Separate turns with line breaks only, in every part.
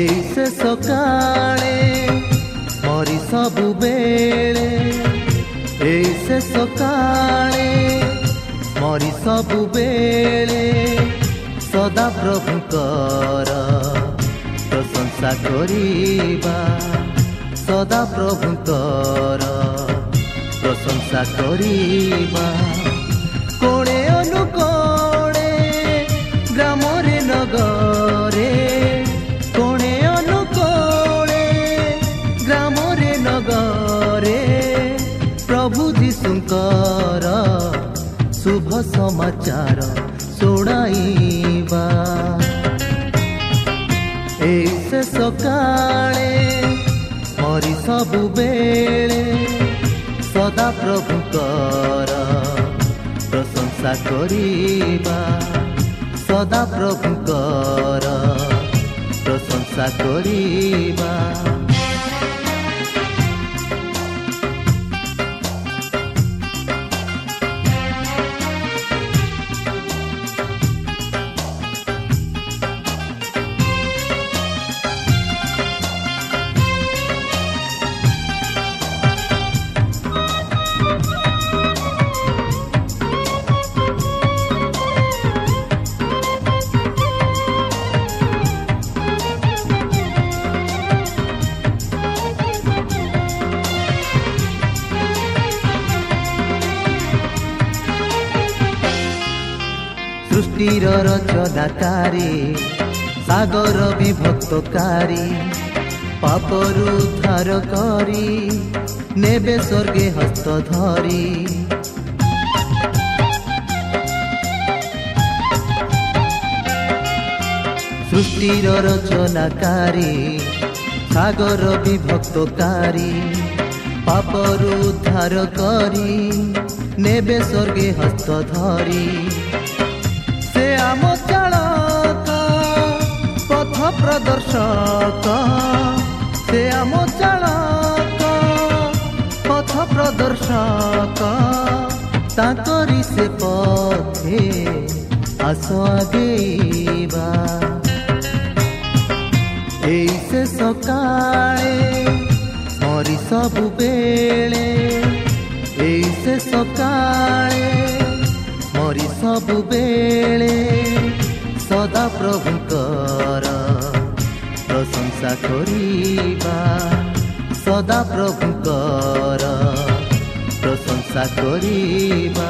ଏଇ ସେ ସକାଳେ ମରି ସବୁବେଳେ ଏଇ ସେ ସକାଳେ ମରି ସବୁବେଳେ ସଦା ପ୍ରଭୁଙ୍କର ପ୍ରଶଂସା କରିବା ସଦା ପ୍ରଭୁଙ୍କର ପ୍ରଶଂସା କରିବା କୋଣେ ଅନୁକୋଣେ ଗ୍ରାମରେ ନଗରେ ଯୀଶୁଙ୍କର ଶୁଭ ସମାଚାର ଶୁଣାଇବା ଏଇ ସେ ସକାଳେ ମରି ସବୁବେଳେ ସଦା ପ୍ରଭୁଙ୍କର ପ୍ରଶଂସା କରିବା ସଦା ପ୍ରଭୁଙ୍କର ପ୍ରଶଂସା କରିବା রচদাতারি সাগর বিভক্তকারী পাপরু ধার করি নেবে স্বর্গে হস্ত ধরি। সৃষ্টির রচনাকারী সাগর বিভক্তকারী পাপরু ধার করি নেবে স্বর্গে হস্ত ধরি। ପ୍ରଦର୍ଶକ ସେ ଆମ ଚାଳକ ପଥ ପ୍ରଦର୍ଶକ ତାଙ୍କରି ସେ ପଥେ ଆସ ଆଗେଇବା ଏଇ ସେ ସକାଳେ ମରି ସବୁବେଳେ ଏଇ ସେ ସକାଳେ ମରି ସବୁବେଳେ ସଦା ପ୍ରଭୁଙ୍କର ପ୍ରଶଂସା କରିବା ସଦା ପ୍ରଭୁଙ୍କର ପ୍ରଶଂସା କରିବା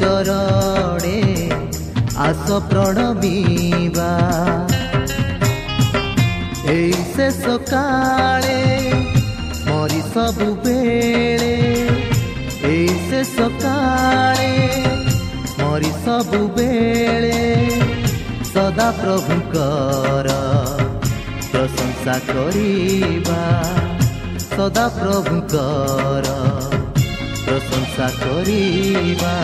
ଚରଣେ ଆସ ପ୍ରଣବିବା ଏଇ ଶେଷ କାଳେ ମରି ସବୁବେଳେ ଏଇ ଶେଷ କାଳେ ମରି ସବୁବେଳେ ସଦା ପ୍ରଭୁଙ୍କର ପ୍ରଶଂସା କରିବା। ସଦା ପ୍ରଭୁଙ୍କର প্রশংসা করিবা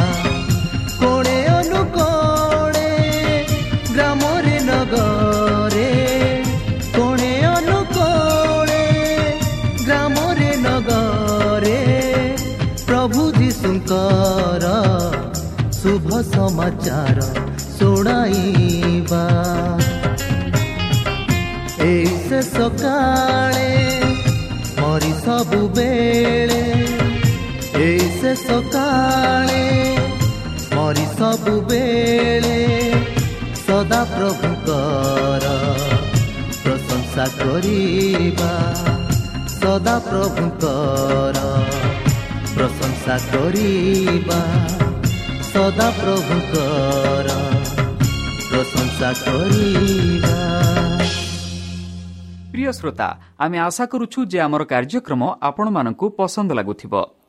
କୋଣେ ଅନୁକୋଣେ ଗ୍ରାମରେ ନଗରେ କୋଣେ ଅନୁକୋଣେ ଗ୍ରାମରେ ନଗରେ ପ୍ରଭୁ ଯୀଶୁଙ୍କର ଶୁଭ ସମାଚାର ଶୁଣାଇବା এই ଶେଷ କାଳେ ମରି ସବୁବେଳେ এই ଶେଷ କାଳେ ମରି ସବୁବେଳେ ସଦା ପ୍ରଭୁଙ୍କର ପ୍ରଶଂସା କରିବା। ସଦା ପ୍ରଭୁଙ୍କର ପ୍ରଶଂସା କରିବା। ସଦା ପ୍ରଭୁଙ୍କର ପ୍ରଶଂସା କରିବା।
ପ୍ରିୟ ଶ୍ରୋତା ଆମେ ଆଶା କରୁଛୁ ଯେ ଆମର କାର୍ଯ୍ୟକ୍ରମ ଆପଣମାନଙ୍କୁ ପସନ୍ଦ ଲାଗୁଥିବ।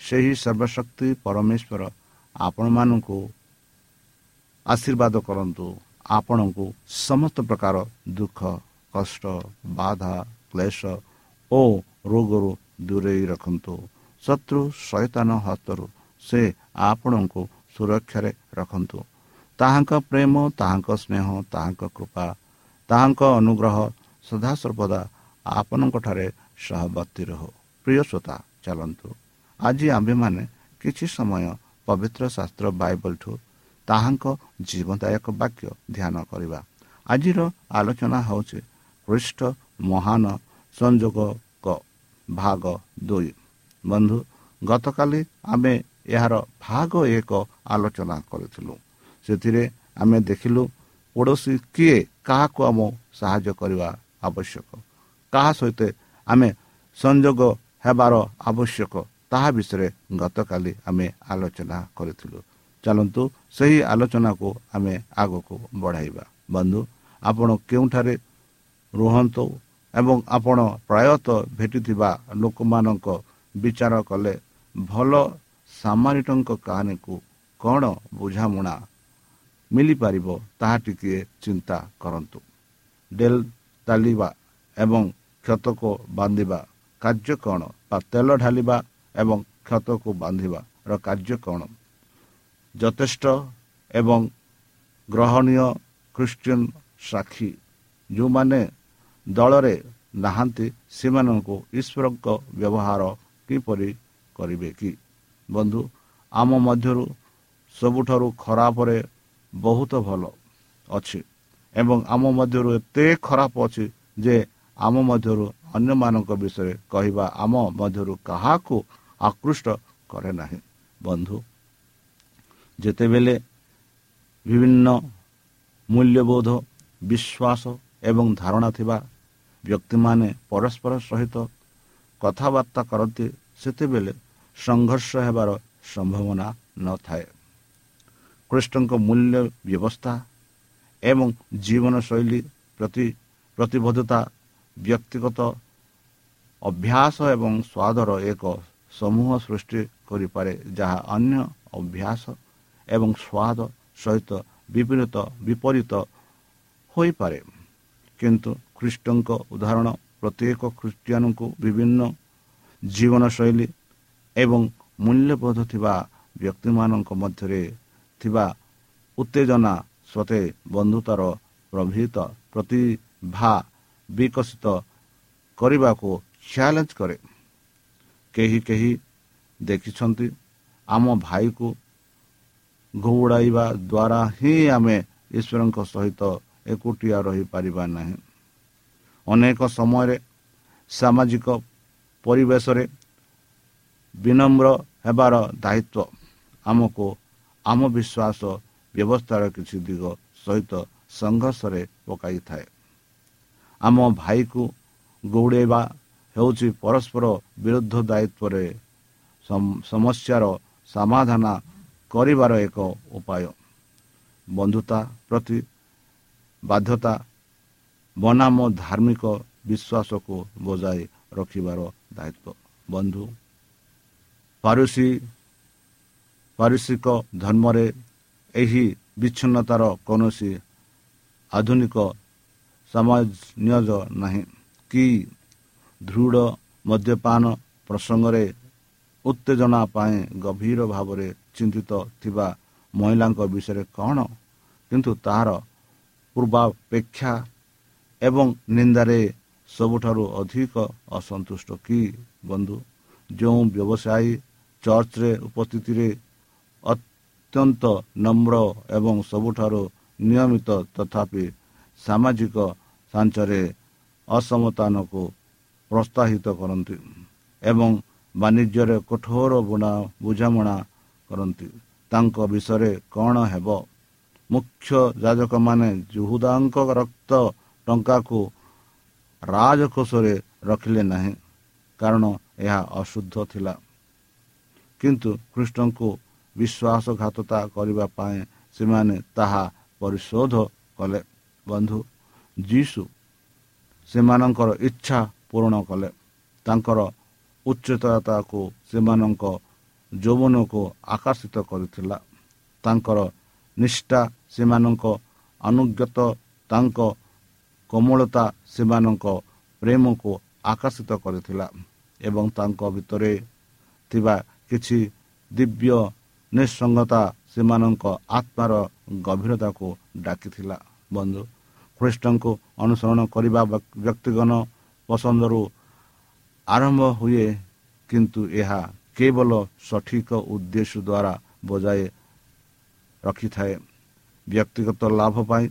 ସେହି ସର୍ବଶକ୍ତି ପରମେଶ୍ୱର ଆପଣମାନଙ୍କୁ ଆଶୀର୍ବାଦ କରନ୍ତୁ। ଆପଣଙ୍କୁ ସମସ୍ତ ପ୍ରକାର ଦୁଃଖ କଷ୍ଟ ବାଧା କ୍ଲେଶ ଓ ରୋଗରୁ ଦୂରେଇ ରଖନ୍ତୁ। ଶତ୍ରୁ ସୈତାନ ହସ୍ତରୁ ସେ ଆପଣଙ୍କୁ ସୁରକ୍ଷାରେ ରଖନ୍ତୁ। ତାହାଙ୍କ ପ୍ରେମ ତାହାଙ୍କ ସ୍ନେହ ତାହାଙ୍କ କୃପା ତାହାଙ୍କ ଅନୁଗ୍ରହ ସଦାସର୍ବଦା ଆପଣଙ୍କଠାରେ ସହବର୍ତ୍ତୀ ରହୁ। ପ୍ରିୟ ଶ୍ରୋତା ଚାଲନ୍ତୁ। ଆଜି ଆମ୍ଭେମାନେ କିଛି ସମୟ ପବିତ୍ର ଶାସ୍ତ୍ର ବାଇବଲଠୁ ତାହାଙ୍କ ଜୀବନଦାୟକ ବାକ୍ୟ ଧ୍ୟାନ କରିବା। ଆଜିର ଆଲୋଚନା ହେଉଛି ଖ୍ରୀଷ୍ଟ ମହାନ ସଂଯୋଗକ ଭାଗ ଦୁଇ। ବନ୍ଧୁ ଗତକାଲି ଆମେ ଏହାର ଭାଗ ଏକ ଆଲୋଚନା କରିଥିଲୁ। ସେଥିରେ ଆମେ ଦେଖିଲୁ ପଡ଼ୋଶୀ କିଏ କାହାକୁ ଆମ ସାହାଯ୍ୟ କରିବା ଆବଶ୍ୟକ। କାହା ସହିତ ଆମେ ସଂଯୋଗ ହେବାର ଆବଶ୍ୟକ ତାହା ବିଷୟରେ ଗତକାଲି ଆମେ ଆଲୋଚନା କରିଥିଲୁ। ଚାଲନ୍ତୁ ସେହି ଆଲୋଚନାକୁ ଆମେ ଆଗକୁ ବଢ଼ାଇବା। ବନ୍ଧୁ ଆପଣ କେଉଁଠାରେ ରୁହନ୍ତୁ ଏବଂ ଆପଣ ପ୍ରାୟତଃ ଭେଟିଥିବା ଲୋକମାନଙ୍କ ବିଚାର କଲେ ଭଲ ସାମାରିଟଙ୍କ କାହାଣୀକୁ କ'ଣ ବୁଝାମଣା ମିଳିପାରିବ ତାହା ଟିକିଏ ଚିନ୍ତା କରନ୍ତୁ। ଡେଲ୍ ତାଲିବା ଏବଂ କ୍ଷତକୁ ବାନ୍ଧିବା କାର୍ଯ୍ୟ କ'ଣ? ବା ତେଲ ଢାଲିବା ଏବଂ କ୍ଷତକୁ ବାନ୍ଧିବାର କାର୍ଯ୍ୟ କ'ଣ? ଯଥେଷ୍ଟ ଏବଂ ଗ୍ରହଣୀୟ ଖ୍ରୀଷ୍ଟିଆନ ସାକ୍ଷୀ ଯେଉଁମାନେ ଦଳରେ ନାହାନ୍ତି ସେମାନଙ୍କୁ ଈଶ୍ୱରଙ୍କ ବ୍ୟବହାର କିପରି କରିବେ କି? ବନ୍ଧୁ ଆମ ମଧ୍ୟରୁ ସବୁଠାରୁ ଖରାପରେ ବହୁତ ଭଲ ଅଛି ଏବଂ ଆମ ମଧ୍ୟରୁ ଏତେ ଖରାପ ଅଛି ଯେ ଆମ ମଧ୍ୟରୁ ଅନ୍ୟମାନଙ୍କ ବିଷୟରେ କହିବା ଆମ ମଧ୍ୟରୁ କାହାକୁ ଆକୃଷ୍ଟ କରେ ନାହିଁ ବନ୍ଧୁ ଯେତେବେଳେ ବିଭିନ୍ନ ମୂଲ୍ୟବୋଧ ବିଶ୍ୱାସ ଏବଂ ଧାରଣା ଥିବା ବ୍ୟକ୍ତିମାନେ ପରସ୍ପର ସହିତ କଥାବାର୍ତ୍ତା କରନ୍ତି ସେତେବେଳେ ସଂଘର୍ଷ ହେବାର ସମ୍ଭାବନା ନଥାଏ କୃଷ୍ଣଙ୍କ ମୂଲ୍ୟ ବ୍ୟବସ୍ଥା ଏବଂ ଜୀବନଶୈଳୀ ପ୍ରତି ପ୍ରତିବଦ୍ଧତା ବ୍ୟକ୍ତିଗତ ଅଭ୍ୟାସ ଏବଂ ସ୍ୱାଦର ଏକ ସମୂହ ସୃଷ୍ଟି କରିପାରେ ଯାହା ଅନ୍ୟ ଅଭ୍ୟାସ ଏବଂ ସ୍ୱାଦ ସହିତ ବିପରୀତ ବିପରୀତ ହୋଇପାରେ। କିନ୍ତୁ ଖ୍ରୀଷ୍ଟଙ୍କ ଉଦାହରଣ ପ୍ରତ୍ୟେକ ଖ୍ରୀଷ୍ଟିଆନଙ୍କୁ ବିଭିନ୍ନ ଜୀବନଶୈଳୀ ଏବଂ ମୂଲ୍ୟବୋଧ ଥିବା ବ୍ୟକ୍ତିମାନଙ୍କ ମଧ୍ୟରେ ଥିବା ଉତ୍ତେଜନା ସତେ ବନ୍ଧୁତାର ପ୍ରଭୃତ ପ୍ରତିଭା ବିକଶିତ କରିବାକୁ ଚ୍ୟାଲେଞ୍ଜ କରେ। କେହି କେହି ଦେଖିଛନ୍ତି। ଆମ ଭାଇକୁ ଘଉଡ଼ାଇବା ଦ୍ୱାରା ହିଁ ଆମେ ଈଶ୍ୱରଙ୍କ ସହିତ ଏକୁଟିଆ ରହିପାରିବା ନାହିଁ। ଅନେକ ସମୟରେ ସାମାଜିକ ପରିବେଶରେ ବିନମ୍ର ହେବାର ଦାୟିତ୍ୱ ଆମକୁ ଆମ ବିଶ୍ୱାସ ବ୍ୟବସ୍ଥାର କିଛି ଦିଗ ସହିତ ସଂଘର୍ଷରେ ପକାଇଥାଏ। ଆମ ଭାଇକୁ ଗୌଡ଼େଇବା ହେଉଛି ପରସ୍ପର ବିରୁଦ୍ଧ ଦାୟିତ୍ୱରେ ସମସ୍ୟାର ସମାଧାନ କରିବାର ଏକ ଉପାୟ। ବନ୍ଧୁତା ପ୍ରତି ବାଧ୍ୟତା ବନାମ ଧାର୍ମିକ ବିଶ୍ୱାସକୁ ବଜାୟ ରଖିବାର ଦାୟିତ୍ୱ। ବନ୍ଧୁ ପାରୁସି ପାରିଶିକ ଧର୍ମରେ ଏହି ବିଚ୍ଛିନ୍ନତାର କୌଣସି ଆଧୁନିକ ସମାଜ ନାହିଁ। କି ଦୃଢ଼ ମଦ୍ୟପାନ ପ୍ରସଙ୍ଗରେ ଉତ୍ତେଜନା ପାଇଁ ଗଭୀର ଭାବରେ ଚିନ୍ତିତ ଥିବା ମହିଳାଙ୍କ ବିଷୟରେ କ'ଣ? କିନ୍ତୁ ତାହାର ପୂର୍ବାପେକ୍ଷା ଏବଂ ନିନ୍ଦାରେ ସବୁଠାରୁ ଅଧିକ ଅସନ୍ତୁଷ୍ଟ କି ବନ୍ଧୁ? ଯେଉଁ ବ୍ୟବସାୟୀ ଚର୍ଚ୍ଚରେ ଉପସ୍ଥିତିରେ ଅତ୍ୟନ୍ତ ନମ୍ର ଏବଂ ସବୁଠାରୁ ନିୟମିତ ତଥାପି ସାମାଜିକ ସାଞ୍ଚରେ ଅସମତାନକୁ ପ୍ରୋତ୍ସାହିତ କରନ୍ତି ଏବଂ ବାଣିଜ୍ୟରେ କଠୋର ବୁଣା ବୁଝାମଣା କରନ୍ତି। ତାଙ୍କ ବିଷୟରେ କ'ଣ ହେବ? ମୁଖ୍ୟ ଯାଜକମାନେ ଜୁହୁଦାଙ୍କ ରକ୍ତ ଟଙ୍କାକୁ ରାଜକୋଷରେ ରଖିଲେ ନାହିଁ କାରଣ ଏହା ଅଶୁଦ୍ଧ ଥିଲା। କିନ୍ତୁ କୃଷ୍ଣଙ୍କୁ ବିଶ୍ୱାସଘାତତା କରିବା ପାଇଁ ସେମାନେ ତାହା ପରିଶୋଧ କଲେ। ବନ୍ଧୁ ଯୀଶୁ ସେମାନଙ୍କର ଇଚ୍ଛା ପୂରଣ କଲେ। ତାଙ୍କର ଉଚ୍ଚତାକୁ ସେମାନଙ୍କ ଯୌବନକୁ ଆକର୍ଷିତ କରିଥିଲା। ତାଙ୍କର ନିଷ୍ଠା ସେମାନଙ୍କ ଅନୁଜ୍ଞତ ତାଙ୍କ କୋମଳତା ସେମାନଙ୍କ ପ୍ରେମକୁ ଆକର୍ଷିତ କରିଥିଲା ଏବଂ ତାଙ୍କ ଭିତରେ ଥିବା କିଛି ଦିବ୍ୟ ନିଃସଙ୍ଗତା ସେମାନଙ୍କ ଆତ୍ମାର ଗଭୀରତାକୁ ଡାକିଥିଲା। ବନ୍ଧୁ ଖ୍ରୀଷ୍ଟଙ୍କୁ ଅନୁସରଣ କରିବା ବ୍ୟକ୍ତିଗତ ପସନ୍ଦରୁ ଆରମ୍ଭ ହୁଏ କିନ୍ତୁ ଏହା କେବଳ ସଠିକ ଉଦ୍ଦେଶ୍ୟ ଦ୍ୱାରା ବଜାୟ ରଖିଥାଏ ବ୍ୟକ୍ତିଗତ ଲାଭ ପାଇଁ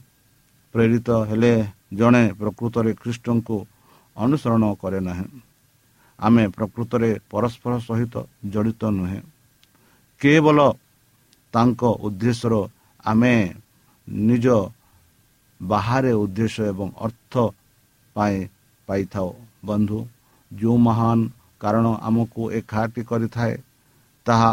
ପ୍ରେରିତ ହେଲେ ଜଣେ ପ୍ରକୃତରେ ଖ୍ରୀଷ୍ଟଙ୍କୁ ଅନୁସରଣ କରେ ନାହିଁ ଆମେ ପ୍ରକୃତରେ ପରସ୍ପର ସହିତ ଜଡ଼ିତ ନୁହେଁ କେବଳ ତାଙ୍କ ଉଦ୍ଦେଶ୍ୟର ଆମେ ନିଜ ବାହାରେ ଉଦ୍ଦେଶ୍ୟ ଏବଂ ଅର୍ଥ ପାଇଁ ପାଇଥାଉ। ବନ୍ଧୁ ଯେଉଁ ମହାନ କାରଣ ଆମକୁ ଏକାଠି କରିଥାଏ ତାହା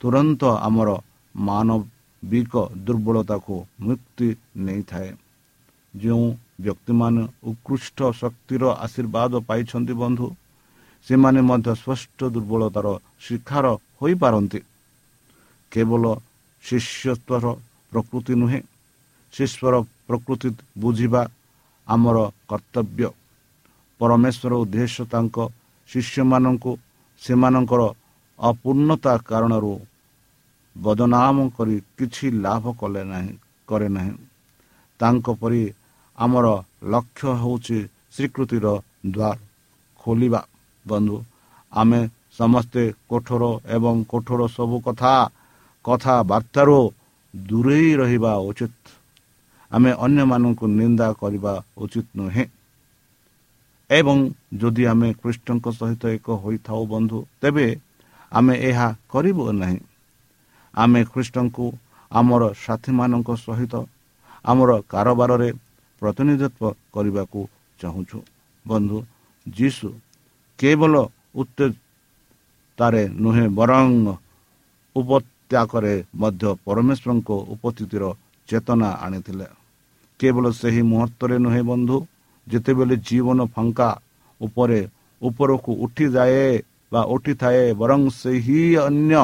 ତୁରନ୍ତ ଆମର ମାନବିକ ଦୁର୍ବଳତାକୁ ମୁକ୍ତି ନେଇଥାଏ। ଯେଉଁ ବ୍ୟକ୍ତିମାନେ ଉତ୍କୃଷ୍ଟ ଶକ୍ତିର ଆଶୀର୍ବାଦ ପାଇଛନ୍ତି ବନ୍ଧୁ ସେମାନେ ମଧ୍ୟ ସ୍ପଷ୍ଟ ଦୁର୍ବଳତାର ଶିକାର ହୋଇପାରନ୍ତି। କେବଳ ଶିଷ୍ୟତ୍ୱର ପ୍ରକୃତି ନୁହେଁ ଶିଶ୍ୱର ପ୍ରକୃତି ବୁଝିବା ଆମର କର୍ତ୍ତବ୍ୟ। ପରମେଶ୍ୱର ଉଦ୍ଦେଶ୍ୟ ତାଙ୍କ ଶିଷ୍ୟମାନଙ୍କୁ ସେମାନଙ୍କର ଅପୂର୍ଣ୍ଣତା କାରଣରୁ ବଦନାମ କରି କିଛି ଲାଭ କଲେ ନାହିଁ କରେ ନାହିଁ। ତାଙ୍କ ପରି ଆମର ଲକ୍ଷ୍ୟ ହେଉଛି ସ୍ୱୀକୃତିର ଦ୍ୱାର ଖୋଲିବା। ବନ୍ଧୁ ଆମେ ସମସ୍ତେ କଠୋର ଏବଂ କଠୋର ସବୁ କଥା କଥାବାର୍ତ୍ତାରୁ ଦୂରେଇ ରହିବା ଉଚିତ। ଆମେ ଅନ୍ୟମାନଙ୍କୁ ନିନ୍ଦା କରିବା ଉଚିତ ନୁହେଁ। ଏବଂ ଯଦି ଆମେ କୃଷ୍ଣଙ୍କ ସହିତ ଏକ ହୋଇଥାଉ ବନ୍ଧୁ ତେବେ ଆମେ ଏହା କରିବୁ ନାହିଁ। ଆମେ ଖ୍ରୀଷ୍ଟଙ୍କୁ ଆମର ସାଥୀମାନଙ୍କ ସହିତ ଆମର କାରବାରରେ ପ୍ରତିନିଧିତ୍ୱ କରିବାକୁ ଚାହୁଁଛୁ। ବନ୍ଧୁ ଯୀଶୁ କେବଳ ଉତ୍ତେଜତାରେ ନୁହେଁ ବରଂ ଉପତ୍ୟାକରେ ମଧ୍ୟ ପରମେଶ୍ୱରଙ୍କ ଉପସ୍ଥିତିର ଚେତନା ଆଣିଥିଲେ। କେବଳ ସେହି ମୁହୂର୍ତ୍ତରେ ନୁହେଁ ବନ୍ଧୁ ଯେତେବେଳେ ଜୀବନ ଫଙ୍କା ଉପରେ ଉପରକୁ ଉଠିଯାଏ ବା ଉଠିଥାଏ ବରଂ ସେହି ଅନ୍ୟ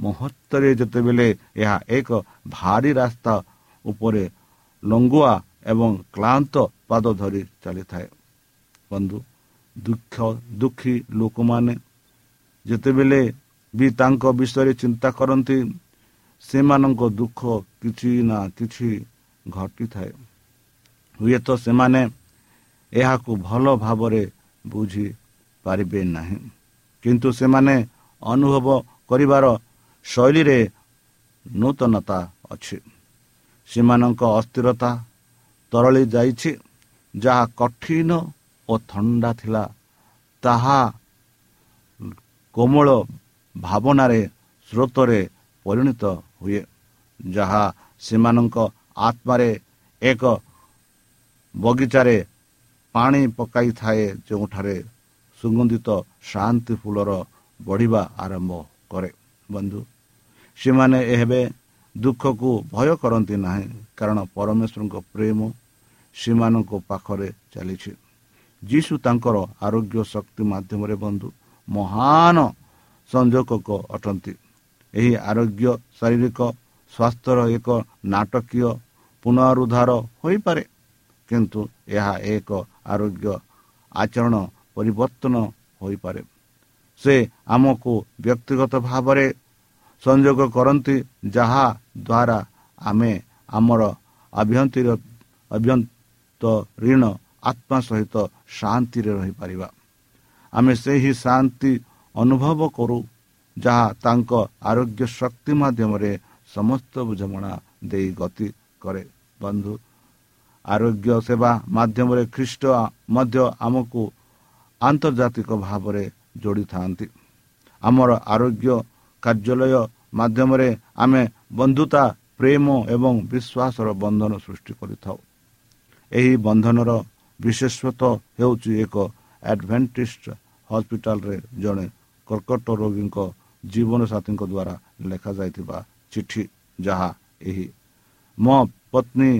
ମୁହୂର୍ତ୍ତରେ ଯେତେବେଳେ ଏହା ଏକ ଭାରି ରାସ୍ତା ଉପରେ ଲଙ୍ଗୁଆ ଏବଂ କ୍ଳାନ୍ତ ପାଦ ଧରି ଚାଲିଥାଏ। ବନ୍ଧୁ ଦୁଃଖ ଦୁଃଖୀ ଲୋକମାନେ ଯେତେବେଳେ ବି ତାଙ୍କ ବିଷୟରେ ଚିନ୍ତା କରନ୍ତି ସେମାନଙ୍କ ଦୁଃଖ କିଛି ନା କିଛି ଘଟିଥାଏ। ହୁଏତ ସେମାନେ ଏହାକୁ ଭଲ ଭାବରେ ବୁଝିପାରିବେ ନାହିଁ। କିନ୍ତୁ ସେମାନେ ଅନୁଭବ କରିବାର ଶୈଳୀରେ ନୂତନତା ଅଛି। ସେମାନଙ୍କ ଅସ୍ଥିରତା ତରଳି ଯାଇଛି। ଯାହା କଠିନ ଓ ଥଣ୍ଡା ଥିଲା ତାହା କୋମଳ ଭାବନାରେ ସ୍ରୋତରେ ପରିଣତ ହୁଏ ଯାହା ସେମାନଙ୍କ ଆତ୍ମାରେ ଏକ ବଗିଚାରେ ପାଣି ପକାଇଥାଏ ଯେଉଁଠାରେ ସୁଗନ୍ଧିତ ଶାନ୍ତି ଫୁଲର ବଢ଼ିବା ଆରମ୍ଭ କରେ। ବନ୍ଧୁ ସେମାନେ ଏବେ ଦୁଃଖକୁ ଭୟ କରନ୍ତି ନାହିଁ କାରଣ ପରମେଶ୍ୱରଙ୍କ ପ୍ରେମ ସେମାନଙ୍କ ପାଖରେ ଚାଲିଛି। ଯୀଶୁ ତାଙ୍କର ଆରୋଗ୍ୟ ଶକ୍ତି ମାଧ୍ୟମରେ ବନ୍ଧୁ ମହାନ ସଂଯୋଗକ ଅଟନ୍ତି। ଏହି ଆରୋଗ୍ୟ ଶାରୀରିକ ସ୍ୱାସ୍ଥ୍ୟର ଏକ ନାଟକୀୟ ପୁନରୁଦ୍ଧାର ହୋଇପାରେ କିନ୍ତୁ ଏହା ଏକ ଆରୋଗ୍ୟ ଆଚରଣ ପରିବର୍ତ୍ତନ ହୋଇପାରେ। ସେ ଆମକୁ ବ୍ୟକ୍ତିଗତ ଭାବରେ ସଂଯୋଗ କରନ୍ତି ଯାହା ଦ୍ୱାରା ଆମେ ଆମର ଆଭ୍ୟନ୍ତର ଆଭ୍ୟନ୍ତରୀଣ ଆତ୍ମା ସହିତ ଶାନ୍ତିରେ ରହିପାରିବା। ଆମେ ସେହି ଶାନ୍ତି ଅନୁଭବ କରୁ ଯାହା ତାଙ୍କ ଆରୋଗ୍ୟ ଶକ୍ତି ମାଧ୍ୟମରେ ସମସ୍ତ ବୁଝାମଣା ଦେଇ ଗତି କରେ। ବନ୍ଧୁ ଆରୋଗ୍ୟ ସେବା ମାଧ୍ୟମରେ ଖ୍ରୀଷ୍ଟ ମଧ୍ୟ ଆମକୁ ଆନ୍ତର୍ଜାତିକ ଭାବରେ ଯୋଡ଼ିଥାନ୍ତି। ଆମର ଆରୋଗ୍ୟ କାର୍ଯ୍ୟାଳୟ ମାଧ୍ୟମରେ ଆମେ ବନ୍ଧୁତା ପ୍ରେମ ଏବଂ ବିଶ୍ୱାସର ବନ୍ଧନ ସୃଷ୍ଟି କରିଥାଉ। ଏହି ବନ୍ଧନର ବିଶେଷତ୍ୱ ହେଉଛି ଏକ ଆଡ଼ଭେଣ୍ଟିଷ୍ଟ ହସ୍ପିଟାଲରେ ଜଣେ କର୍କଟ ରୋଗୀଙ୍କ ଜୀବନସାଥୀଙ୍କ ଦ୍ୱାରା ଲେଖାଯାଇଥିବା ଚିଠି ଯାହା ଏହି ମୋ ପତ୍ନୀ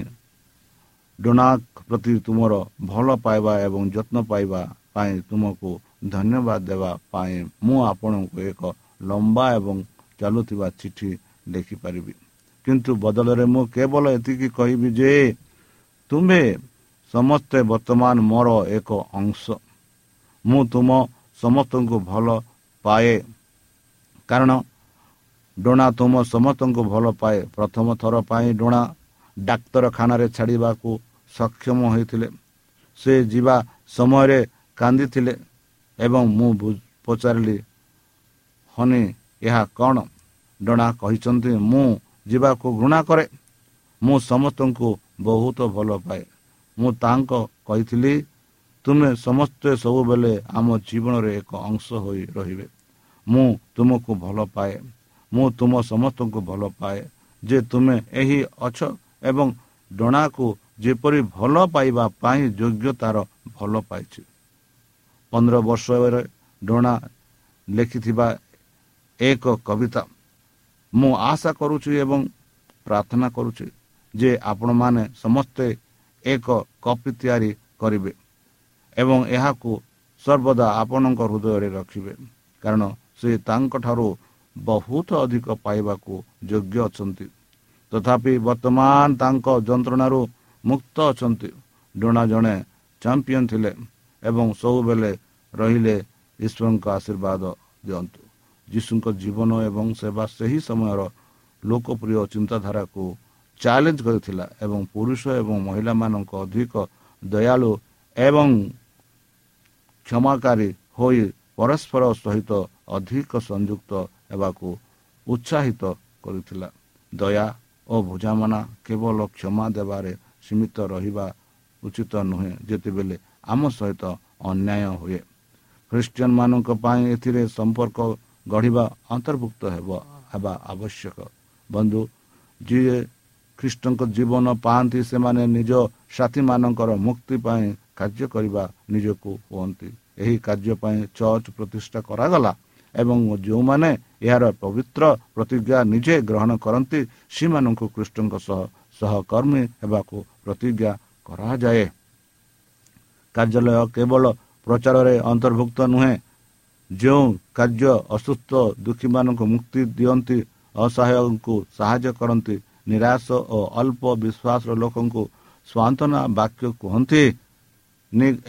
ଡୋନାକ ପ୍ରତି ତୁମର ଭଲ ପାଇବା ଏବଂ ଯତ୍ନ ପାଇବା ପାଇଁ ତୁମକୁ ଧନ୍ୟବାଦ ଦେବା ପାଇଁ ମୁଁ ଆପଣଙ୍କୁ ଏକ ଲମ୍ବା ଏବଂ ଚାଲୁଥିବା ଚିଠି ଲେଖିପାରିବି। କିନ୍ତୁ ବଦଳରେ ମୁଁ କେବଳ ଏତିକି କହିବି ଯେ ତୁମ୍ଭେ ସମସ୍ତେ ବର୍ତ୍ତମାନ ମୋର ଏକ ଅଂଶ। ମୁଁ ତୁମ ସମସ୍ତଙ୍କୁ ଭଲ ପାଏ। କାରଣ ଡୋଣା ତୁମ ସମସ୍ତଙ୍କୁ ଭଲ ପାଏ। ପ୍ରଥମ ଥର ପାଇଁ ଡୋଣା ଡାକ୍ତରଖାନାରେ ଛାଡ଼ିବାକୁ ସକ୍ଷମ ହୋଇଥିଲେ। ସେ ଯିବା ସମୟରେ କାନ୍ଦିଥିଲେ ଏବଂ ମୁଁ ପଚାରିଲି ହନି ଏହା କ'ଣ? ଡଣା କହିଛନ୍ତି ମୁଁ ଯିବାକୁ ଘୃଣା କରେ। ମୁଁ ସମସ୍ତଙ୍କୁ ବହୁତ ଭଲ ପାଏ। ମୁଁ ତାଙ୍କ କହିଥିଲି ତୁମେ ସମସ୍ତେ ସବୁବେଳେ ଆମ ଜୀବନରେ ଏକ ଅଂଶ ହୋଇ ରହିବେ। ମୁଁ ତୁମକୁ ଭଲ ପାଏ। ମୁଁ ତୁମ ସମସ୍ତଙ୍କୁ ଭଲ ପାଏ। ଯେ ତୁମେ ଏହି ଅଛ ଏବଂ ଡଣାକୁ ଯେପରି ଭଲ ପାଇବା ପାଇଁ ଯୋଗ୍ୟତାର ଭଲ ପାଇଛି। ପନ୍ଦର ବର୍ଷରେ ଡଣା ଲେଖିଥିବା ଏକ କବିତା ମୁଁ ଆଶା କରୁଛି ଏବଂ ପ୍ରାର୍ଥନା କରୁଛି ଯେ ଆପଣମାନେ ସମସ୍ତେ ଏକ କପି ତିଆରି କରିବେ ଏବଂ ଏହାକୁ ସର୍ବଦା ଆପଣଙ୍କ ହୃଦୟରେ ରଖିବେ। କାରଣ ସେ ତାଙ୍କଠାରୁ ବହୁତ ଅଧିକ ପାଇବାକୁ ଯୋଗ୍ୟ ଅଛନ୍ତି। ତଥାପି ବର୍ତ୍ତମାନ ତାଙ୍କ ଯନ୍ତ୍ରଣାରୁ ମୁକ୍ତ ଅଛନ୍ତି। ଡୋଣା ଜଣେ ଚାମ୍ପିୟନ ଥିଲେ ଏବଂ ସବୁବେଳେ ରହିଲେ ଈଶ୍ୱରଙ୍କ ଆଶୀର୍ବାଦ ଦିଅନ୍ତୁ। ଯୀଶୁଙ୍କ ଜୀବନ ଏବଂ ସେବା ସେହି ସମୟର ଲୋକପ୍ରିୟ ଚିନ୍ତାଧାରାକୁ ଚ୍ୟାଲେଞ୍ଜ କରିଥିଲା ଏବଂ ପୁରୁଷ ଏବଂ ମହିଳାମାନଙ୍କ ଅଧିକ ଦୟାଳୁ ଏବଂ କ୍ଷମାକାରୀ ହୋଇ ପରସ୍ପର ସହିତ ଅଧିକ ସଂଯୁକ୍ତ ହେବାକୁ ଉତ୍ସାହିତ କରିଥିଲା। ଦୟା ଓ ବୁଝାମଣା କେବଳ କ୍ଷମା ଦେବାରେ ସୀମିତ ରହିବା ଉଚିତ ନୁହେଁ। ଯେତେବେଳେ ଆମ ସହିତ ଅନ୍ୟାୟ ହୁଏ ଖ୍ରୀଷ୍ଟିଆନ ମାନଙ୍କ ପାଇଁ ଏଥିରେ ସମ୍ପର୍କ ଗଢ଼ିବା ଅନ୍ତର୍ଭୁକ୍ତ ହେବ ହେବା ଆବଶ୍ୟକ। ବନ୍ଧୁ ଯିଏ ଖ୍ରୀଷ୍ଟଙ୍କ ଜୀବନ ପାଆନ୍ତି ସେମାନେ ନିଜ ସାଥୀମାନଙ୍କର ମୁକ୍ତି ପାଇଁ କାର୍ଯ୍ୟ କରିବା ନିଜକୁ ହୁଅନ୍ତି ଏହି କାର୍ଯ୍ୟ ପାଇଁ ଚର୍ଚ୍ଚ ପ୍ରତିଷ୍ଠା କରାଗଲା ଏବଂ ଯେଉଁମାନେ ଏହାର ପବିତ୍ର ପ୍ରତିଜ୍ଞା ନିଜେ ଗ୍ରହଣ କରନ୍ତି ସେମାନଙ୍କୁ ଖ୍ରୀଷ୍ଟଙ୍କ ସହ ସହକର୍ମୀ ହେବାକୁ ପ୍ରତିଜ୍ଞା କରାଯାଏ। କାର୍ଯ୍ୟାଳୟ କେବଳ ପ୍ରଚାରରେ ଅନ୍ତର୍ଭୁକ୍ତ ନୁହେଁ ଯେଉଁ କାର୍ଯ୍ୟ ଅସୁସ୍ଥ ଦୁଃଖୀମାନଙ୍କୁ ମୁକ୍ତି ଦିଅନ୍ତି ଅସହାୟଙ୍କୁ ସାହାଯ୍ୟ କରନ୍ତି ନିରାଶ ଓ ଅଳ୍ପ ବିଶ୍ୱାସର ଲୋକଙ୍କୁ ସ୍ୱାନ୍ତନା ବାକ୍ୟ କୁହନ୍ତି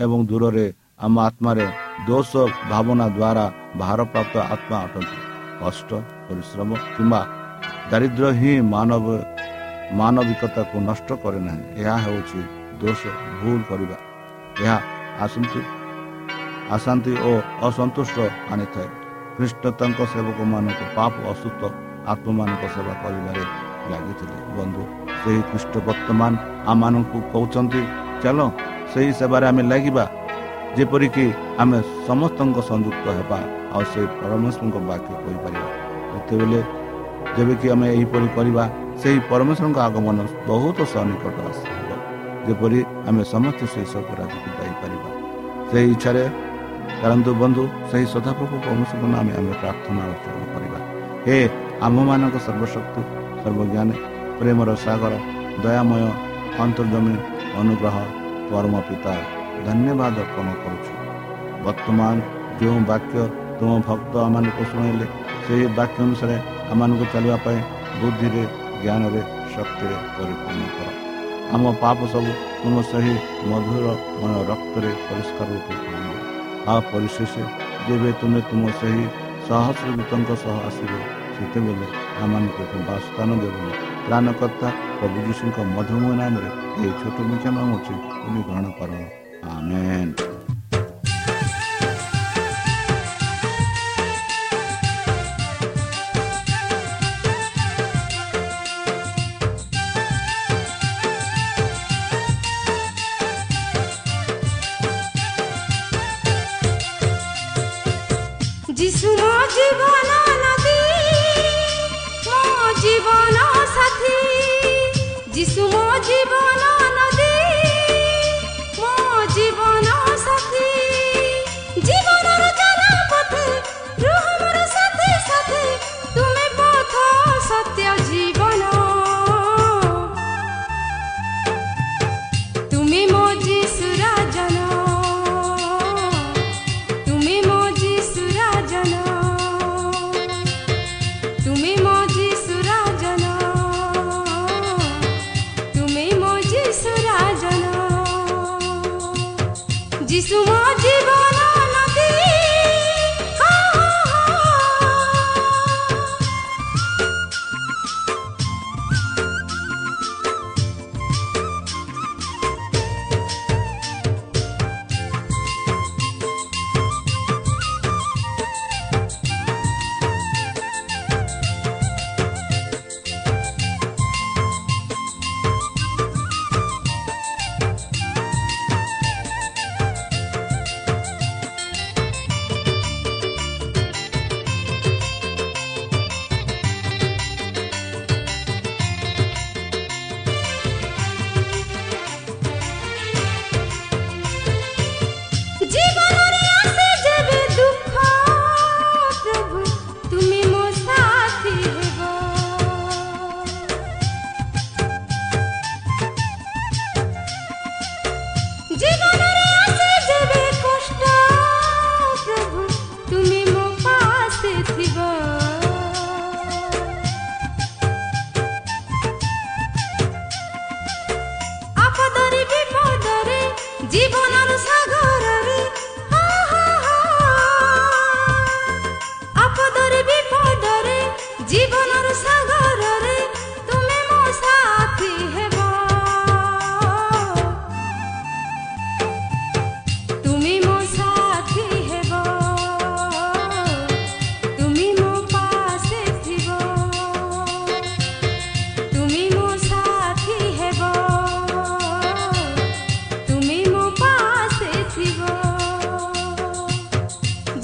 ଏବଂ ଦୂରରେ ଆମ ଆତ୍ମାରେ ଦୋଷ ଭାବନା ଦ୍ୱାରା ଭାରପ୍ରାପ୍ତ ଆତ୍ମା ଅଟନ୍ତି। କଷ୍ଟ ପରିଶ୍ରମ କିମ୍ବା ଦାରିଦ୍ର୍ୟ ହିଁ ମାନବ ମାନବିକତାକୁ ନଷ୍ଟ କରେ ନାହିଁ ଏହା ହେଉଛି ଦୋଷ ଭୁଲ କରିବା। ଏହା ଆସନ୍ତି ଆଶାନ୍ତି ଓ ଅସନ୍ତୁଷ୍ଟ ଆଣିଥାଏ। ଖ୍ରୀଷ୍ଟ ତାଙ୍କ ସେବକମାନଙ୍କୁ ପାପ ଅସୁସ୍ଥ ଆତ୍ମମାନଙ୍କ ସେବା କରିବାରେ ଲାଗିଥିଲେ। ବନ୍ଧୁ ସେହି ଖ୍ରୀଷ୍ଟ ବର୍ତ୍ତମାନ ଆମମାନଙ୍କୁ କହୁଛନ୍ତି ଚାଲ ସେହି ସେବାରେ ଆମେ ଲାଗିବା। ଯେପରିକି ଆମେ ସମସ୍ତଙ୍କ ସଂଯୁକ୍ତ ହେବା ଆଉ ସେହି ପରମେଶ୍ୱରଙ୍କ ବାକ୍ୟ କହିପାରିବା। ଯେତେବେଳେ ଯେବେକି ଆମେ ଏହିପରି କରିବା ସେହି ପରମେଶ୍ୱରଙ୍କ ଆଗମନ ବହୁତ ସନ୍ନିକଟ ଆସିବ। ଯେପରି ଆମେ ସମସ୍ତେ ସେହି ସବୁ ଯାଇପାରିବା। ସେହି ଇଚ୍ଛାରେ କରନ୍ତୁ ବନ୍ଧୁ ସେହି ସଦାପ୍ରଭୁ ପରମେଶ୍ୱରଙ୍କ ନାମେ ଆମେ ପ୍ରାର୍ଥନା ଉଚ୍ଚାରଣ କରିବା। ହେ ଆମ୍ଭମାନଙ୍କ ସର୍ବଶକ୍ତି ସର୍ବଜ୍ଞାନୀ ପ୍ରେମର ସାଗର ଦୟାମୟ ଅନ୍ତର୍ଜମୀ ଅନୁଗ୍ରହ ପରମ ପିତା ଧନ୍ୟବାଦ ଅର୍ପଣ କରୁଛୁ। ବର୍ତ୍ତମାନ ଯେଉଁ ବାକ୍ୟ ତୁମ ଭକ୍ତ ଆମମାନଙ୍କୁ ଶୁଣାଇଲେ ସେହି ବାକ୍ୟ ଅନୁସାରେ ଆମମାନଙ୍କୁ ଚାଲିବା ପାଇଁ ବୁଦ୍ଧିରେ ଜ୍ଞାନରେ ଶକ୍ତିରେ ପରିପୂର୍ଣ୍ଣ କର। ଆମ ପାପ ସବୁ ତୁମ ସେହି ମଧୁରମୟ ରକ୍ତରେ ପରିଷ୍କାର ରୂପେ ଆଉ ପରିଶେଷ ଯେବେ ତୁମେ ତୁମ ସେହି ସହସ୍ର ଦୂତଙ୍କ ସହ ଆସିବେ ସେତେବେଳେ ଆମମାନଙ୍କୁ ଏକ ବାସ୍ଥାନ ଦେବ ତ୍ରାଣକର୍ତ୍ତା ପ୍ରଭୁ ଯୀଶୁଙ୍କ ମଧୁମୟ ନାମରେ ଏହି ଛୋଟ ବିଜ୍ଞାନ ଅଛି ବୋଲି ଗ୍ରହଣ କର ଆମେନ୍।
जिस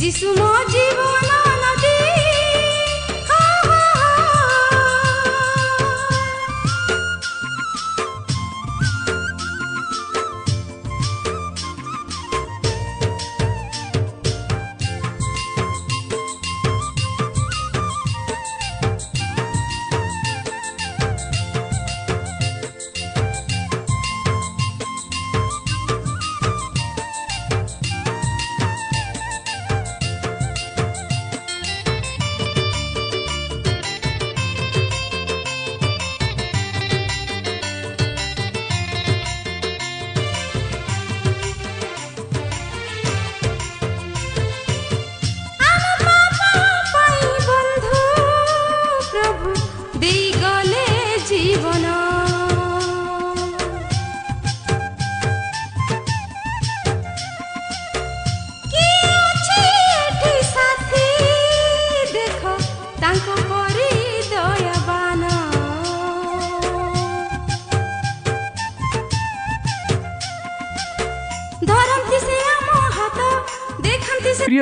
जिसमो जीवन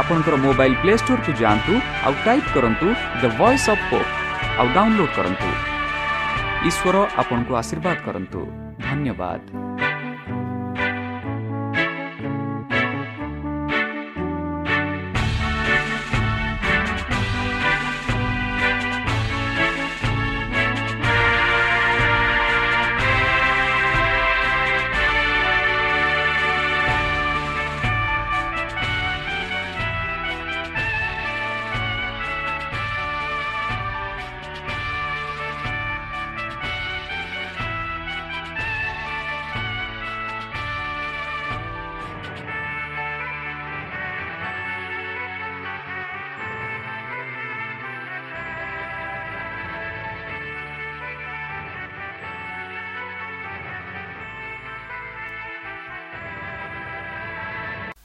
ଆପଣଙ୍କର ମୋବାଇଲ୍ ପ୍ଲେ ଷ୍ଟୋରକୁ ଯାଆନ୍ତୁ ଆଉ ଟାଇପ୍ କରନ୍ତୁ ଦ ଭଏସ୍ ଅଫ୍ ପୋପ୍ ଆଉ ଡାଉନଲୋଡ୍ କରନ୍ତୁ। ଈଶ୍ୱର ଆପଣଙ୍କୁ ଆଶୀର୍ବାଦ କରନ୍ତୁ। ଧନ୍ୟବାଦ।